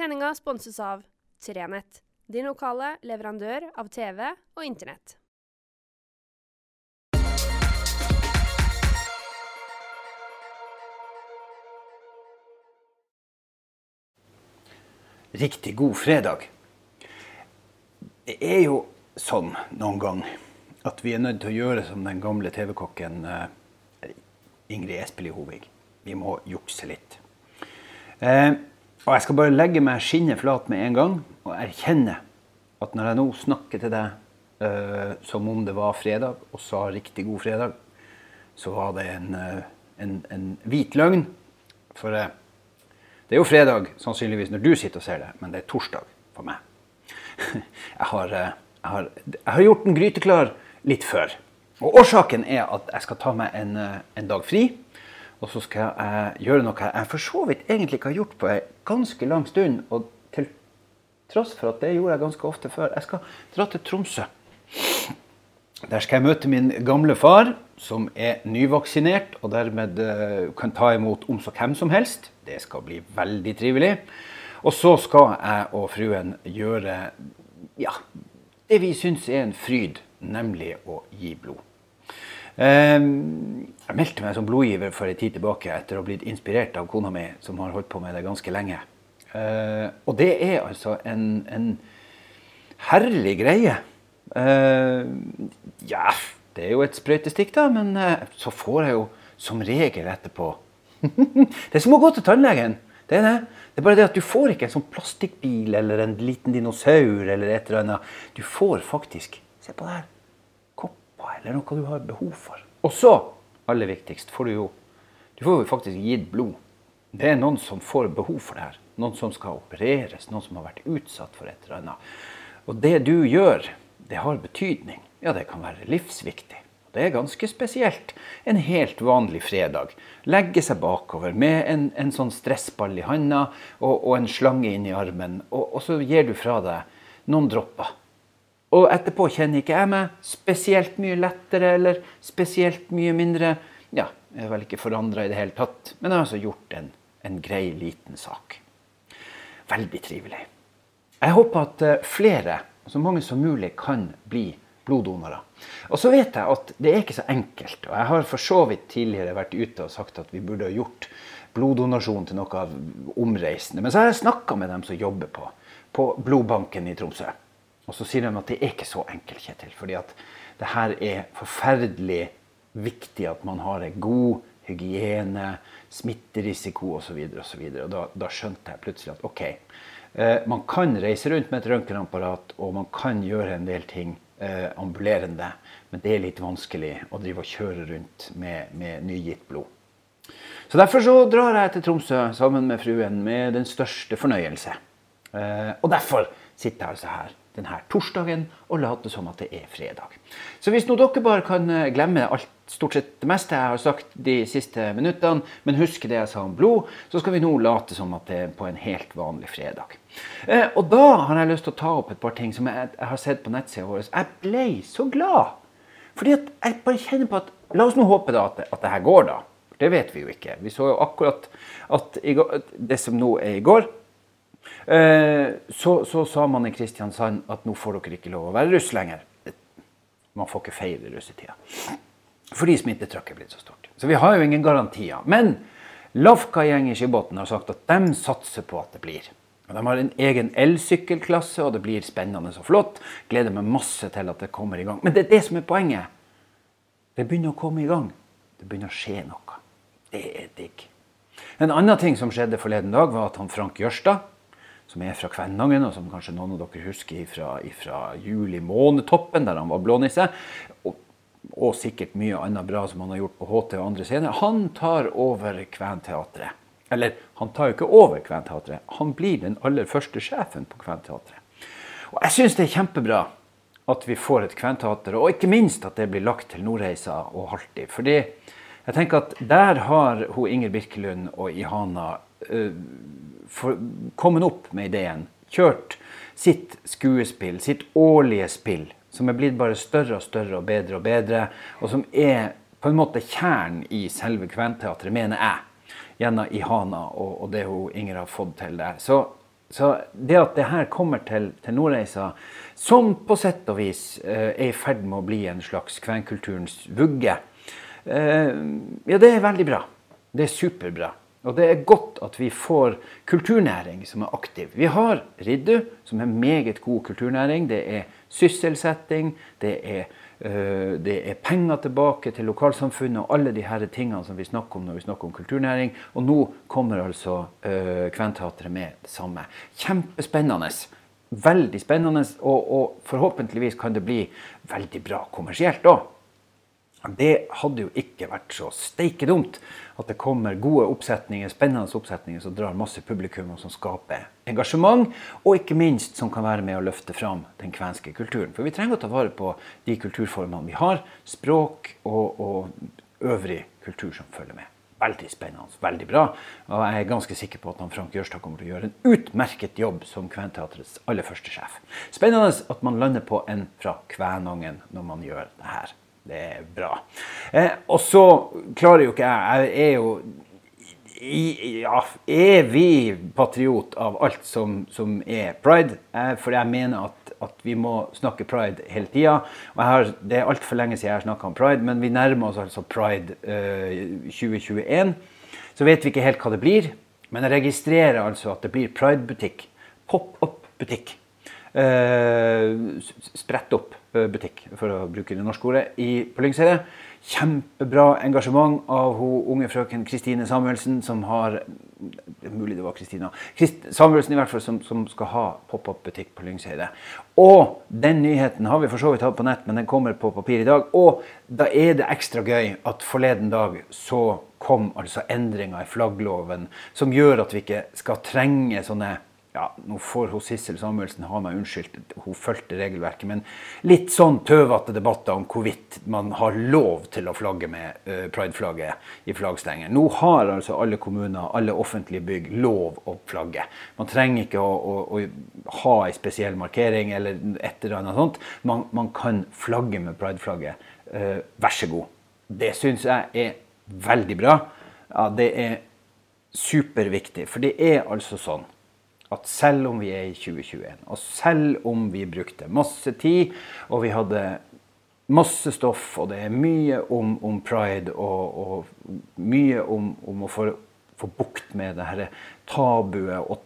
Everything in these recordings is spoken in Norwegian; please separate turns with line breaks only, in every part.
Sendinga sponses av Trenett, din lokale leverandør av TV og Internett.
Riktig god fredag. Det er jo sånn noen gang at vi er nødt til å gjøre som den gamle TV-kokken eh, Ingrid Espelid Hovig. Vi må jukse litt. Eh, og jeg skal bare legge meg skinnet flat med en gang og erkjenne at når jeg nå snakker til deg uh, som om det var fredag, og sa riktig god fredag, så var det en, uh, en, en hvit løgn. For uh, det er jo fredag sannsynligvis når du sitter og ser det, men det er torsdag for meg. Jeg har, jeg har, jeg har gjort den gryteklar litt før. Og årsaken er at jeg skal ta meg en, en dag fri. Og så skal jeg gjøre noe jeg for så vidt egentlig ikke har gjort på en ganske lang stund. Og til tross for at det gjorde jeg ganske ofte før. Jeg skal dra til Tromsø. Der skal jeg møte min gamle far, som er nyvaksinert og dermed eh, kan ta imot om så hvem som helst. Det skal bli veldig trivelig. Og så skal jeg og fruen gjøre ja, det vi syns er en fryd, nemlig å gi blod. Ehm, jeg meldte meg som blodgiver for en tid tilbake etter å ha blitt inspirert av kona mi, som har holdt på med det ganske lenge. Ehm, og det er altså en, en herlig greie. Ehm, ja, det er jo et sprøytestikk, da, men eh, så får jeg jo som regel etterpå Det er som å gå til tannlegen. Det er det. Det er bare det at du får ikke en sånn plastikkbil eller en liten dinosaur eller et eller annet. Du får faktisk Se på det her. Kopper eller noe du har behov for. Og så, aller viktigst, får du jo Du får jo faktisk gitt blod. Det er noen som får behov for det her. Noen som skal opereres. Noen som har vært utsatt for et eller annet. Og det du gjør, det har betydning. Ja, det kan være livsviktig. Det er ganske spesielt. En helt vanlig fredag. Legge seg bakover med en, en sånn stressball i handa og, og, en slange inni armen, og, og, så gir du fra deg noen dropper. Og etterpå kjenner ikke jeg meg spesielt mye lettere eller spesielt mye mindre. Ja, jeg er vel ikke forandra i det hele tatt, men jeg har altså gjort en, en grei, liten sak. Veldig trivelig. Jeg håper at eh, flere, så mange som mulig, kan bli bloddonorer. Og så vet jeg at det er ikke så enkelt. Og jeg har for så vidt tidligere vært ute og sagt at vi burde ha gjort bloddonasjon til noe av omreisende. Men så har jeg snakka med dem som jobber på, på blodbanken i Tromsø. Og så sier de at det er ikke så enkelt, Kjetil. fordi at det her er forferdelig viktig at man har en god hygiene, smitterisiko osv. Og, så videre, og, så og da, da skjønte jeg plutselig at OK, eh, man kan reise rundt med et røntgenapparat, og man kan gjøre en del ting eh, ambulerende. Men det er litt vanskelig å drive og kjøre rundt med, med nygitt blod. Så Derfor så drar jeg til Tromsø sammen med fruen med den største fornøyelse. Eh, og derfor sitter jeg altså her denne torsdagen og late som at det er fredag. Så hvis nå dere bare kan eh, glemme alt, stort sett det meste jeg har sagt de siste minuttene, men huske det jeg sa om blod, så skal vi nå late som at det er på en helt vanlig fredag. Eh, og da har jeg lyst til å ta opp et par ting som jeg, har sett på nettsida vår. Jeg ble så glad! Fordi at jeg bare kjenner på at La oss nå håpe da at, at det her går, da. Det vet vi jo ikke. Vi så jo akkurat at det som nå er i går, så, så, sa man i Kristiansand at nå får dere ikke lov å være russ lenger. Man får ikke feire russetida. Fordi smittetrykket er blitt så stort. Så vi har jo ingen garantier. Men Lafka-gjeng i Skibotn har sagt at de satser på at det blir. De har en egen elsykkelklasse, og det blir spennende og flott. Gleder meg masse til at det kommer i gang. Men det er det som er poenget. Det begynner å komme i gang. Det begynner å skje noe. Det er digg. En annen ting som skjedde forleden dag, var at han Frank Jørstad som er fra Kvænangen, og som kanskje noen av dere husker fra juli månetoppen, der han var blånisse. Og, og, sikkert mye annet bra som han har gjort på HT og andre scener. Han tar over Kventeatret. Eller, han tar jo ikke over Kventeatret, han blir den aller første sjefen på Kventeatret. Og jeg syns det er kjempebra at vi får et kventeater, og ikke minst at det blir lagt til Nordreisa og Halti. Fordi jeg tenker at der har hun Inger Birkelund og Ihana uh, for, kommet opp med ideen, kjørt sitt skuespill, sitt årlige spill, som er blitt bare større og større og bedre og bedre, og som er på en måte kjernen i selve Kventeatret, mener jeg, gjennom Ihana og, og det hun Inger har fått til der. Så Så det at det her kommer til, til Nordreisa, som på sett og vis eh, er i ferd med å bli en slags kvenkulturens vugge, eh, ja, det er veldig bra. Det er superbra. Og det er godt at vi får kulturnæring som er aktiv. Vi har Riddu, som er meget god kulturnæring. Det er sysselsetting, det er, øh, det er penger tilbake til lokalsamfunnet og alle de her tingene som vi snakker om når vi snakker om kulturnæring. Og nå kommer altså øh, Kventeatret med det samme. Kjempespennende. Veldig spennende, og, og forhåpentligvis kan det bli veldig bra kommersielt òg. Det hadde jo ikke vært så steike dumt at det kommer gode oppsetninger, spennende oppsetninger som drar masse publikum, og som skaper engasjement, og ikke minst som kan være med å løfte fram den kvenske kulturen. For vi trenger å ta vare på de kulturformene vi har, språk og, og øvrig kultur som følger med. Veldig spennende, veldig bra. Og jeg er ganske sikker på at han Frank Jørstad kommer til å gjøre en utmerket jobb som Kventeatrets aller første sjef. Spennende at man lander på en fra Kvænangen når man gjør det her. Det er bra. Eh, og så klarer jo ikke jeg Jeg er jo i, ja, evig patriot av alt som, som er pride. Eh, for jeg mener at, at, vi må snakke pride hele tida. det er altfor lenge siden jeg har snakka om pride, men vi nærmer oss altså pride eh, 2021. Så vet vi ikke helt hva det blir. Men jeg registrerer altså at det blir pridebutikk. Pop-up-butikk. Eh, sprett opp Eh, butikk, for å bruke det norske ordet, i, på Lyngseidet. Kjempebra engasjement av hun unge frøken Kristine Samuelsen, som har det er mulig det var Kristina. Samuelsen i hvert fall, som, som skal ha pop-up-butikk på Lyngseidet. Og den nyheten har vi for så vidt hatt på nett, men den kommer på papir i dag. Og da er det ekstra gøy at forleden dag så kom altså endringer i flaggloven som gjør at vi ikke skal trenge sånne ja, nå får hun Sissel Samuelsen ha meg unnskyldt, hun fulgte regelverket, men litt sånn tøvete debatter om hvorvidt man har lov til å flagge med uh, prideflagget i flaggstenger. Nå har altså alle kommuner, alle offentlige bygg, lov å flagge. Man trenger ikke å, å, å ha ei spesiell markering eller et eller annet sånt. Man, man kan flagge med prideflagget. Uh, vær så god. Det syns jeg er veldig bra. Ja, det er superviktig, for det er altså sånn at selv om vi er i 2021, og selv om vi brukte masse tid, og vi hadde masse stoff, og det er mye om, om pride og, og, mye om, om å få, få, bukt med det her tabuet og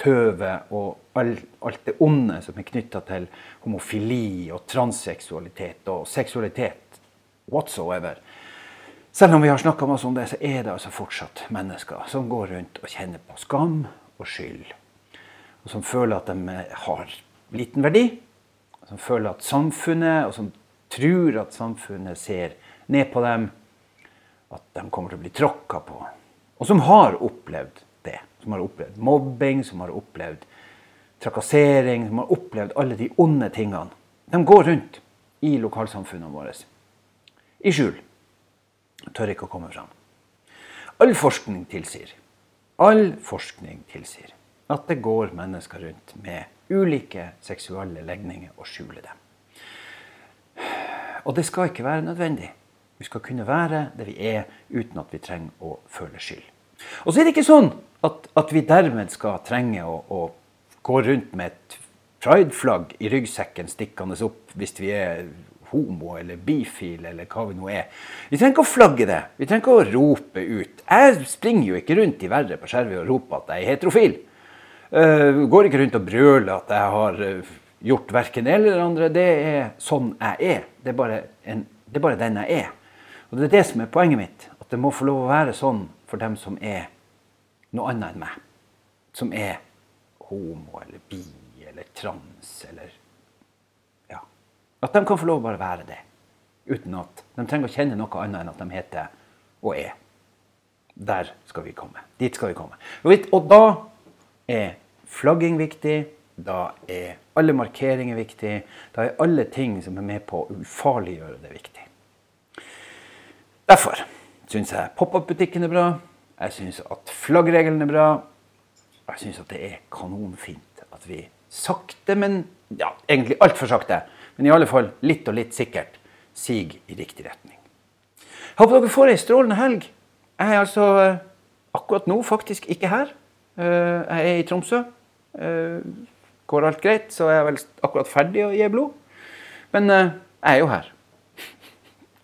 tøvet og alt, alt det onde som er knytta til homofili og transseksualitet og seksualitet whatsoever. Selv om vi har snakka masse om det, så er det altså fortsatt mennesker som går rundt og kjenner på skam og skyld og som føler at de har liten verdi. Som føler at samfunnet, og som tror at samfunnet ser ned på dem. At de kommer til å bli tråkka på. Og som har opplevd det. Som har opplevd mobbing, som har opplevd trakassering, som har opplevd alle de onde tingene. De går rundt i lokalsamfunnene våre i skjul. Tør ikke å komme fram. All forskning tilsier All forskning tilsier at det går mennesker rundt med ulike seksuelle legninger og skjuler dem. Og det skal ikke være nødvendig. Vi skal kunne være det vi er, uten at vi trenger å føle skyld. Og så er det ikke sånn at, at vi dermed skal trenge å, å gå rundt med et prideflagg i ryggsekken stikkende opp hvis vi er homo eller bifil eller hva vi nå er. Vi trenger ikke å flagge det. Vi trenger ikke å rope ut. Jeg springer jo ikke rundt i verre på skjervet og roper at jeg er heterofil. Uh, går ikke rundt og brøler at jeg har uh, gjort verken eller andre. Det er sånn jeg er. Det er, en, det er bare den jeg er. Og det er det som er poenget mitt. At det må få lov å være sånn for dem som er noe annet enn meg. Som er homo eller bi eller trans eller Ja. At de kan få lov å bare være det. Uten at de trenger å kjenne noe annet enn at de heter og er. Der skal vi komme. Dit skal vi komme. Og da er flagging viktig. Da er alle markeringer viktig. Da er alle ting som er med på å ufarliggjøre det, viktig. Derfor syns jeg pop-up-butikken er bra. Jeg syns at flaggregelen er bra. Jeg syns at det er kanonfint at vi sakte, men ja, egentlig altfor sakte, men i alle fall litt og litt sikkert sig i riktig retning. Jeg håper dere får ei strålende helg. Jeg er altså akkurat nå faktisk ikke her. Eh, jeg er i Tromsø. Eh, går alt greit, så er jeg vel akkurat ferdig å gi blod. Men eh, jeg er jo her.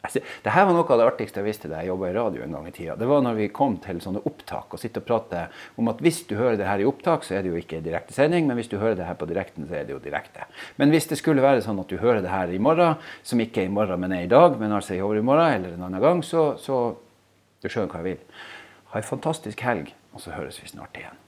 Det her var noe av det artigste jeg visste da jeg jobba i radio en gang i tida. Det var når vi kom til sånne opptak og sitte og prate om at hvis du hører det her i opptak, så er det jo ikke direktesending, men hvis du hører det her på direkten, så er det jo direkte. Men hvis det skulle være sånn at du hører det her i morgen, som ikke er i morgen, men er i dag, men altså i overmorgen eller en annen gang, så, så Du skjønner hva jeg vil. Ha ei fantastisk helg, og så høres vi snart igjen.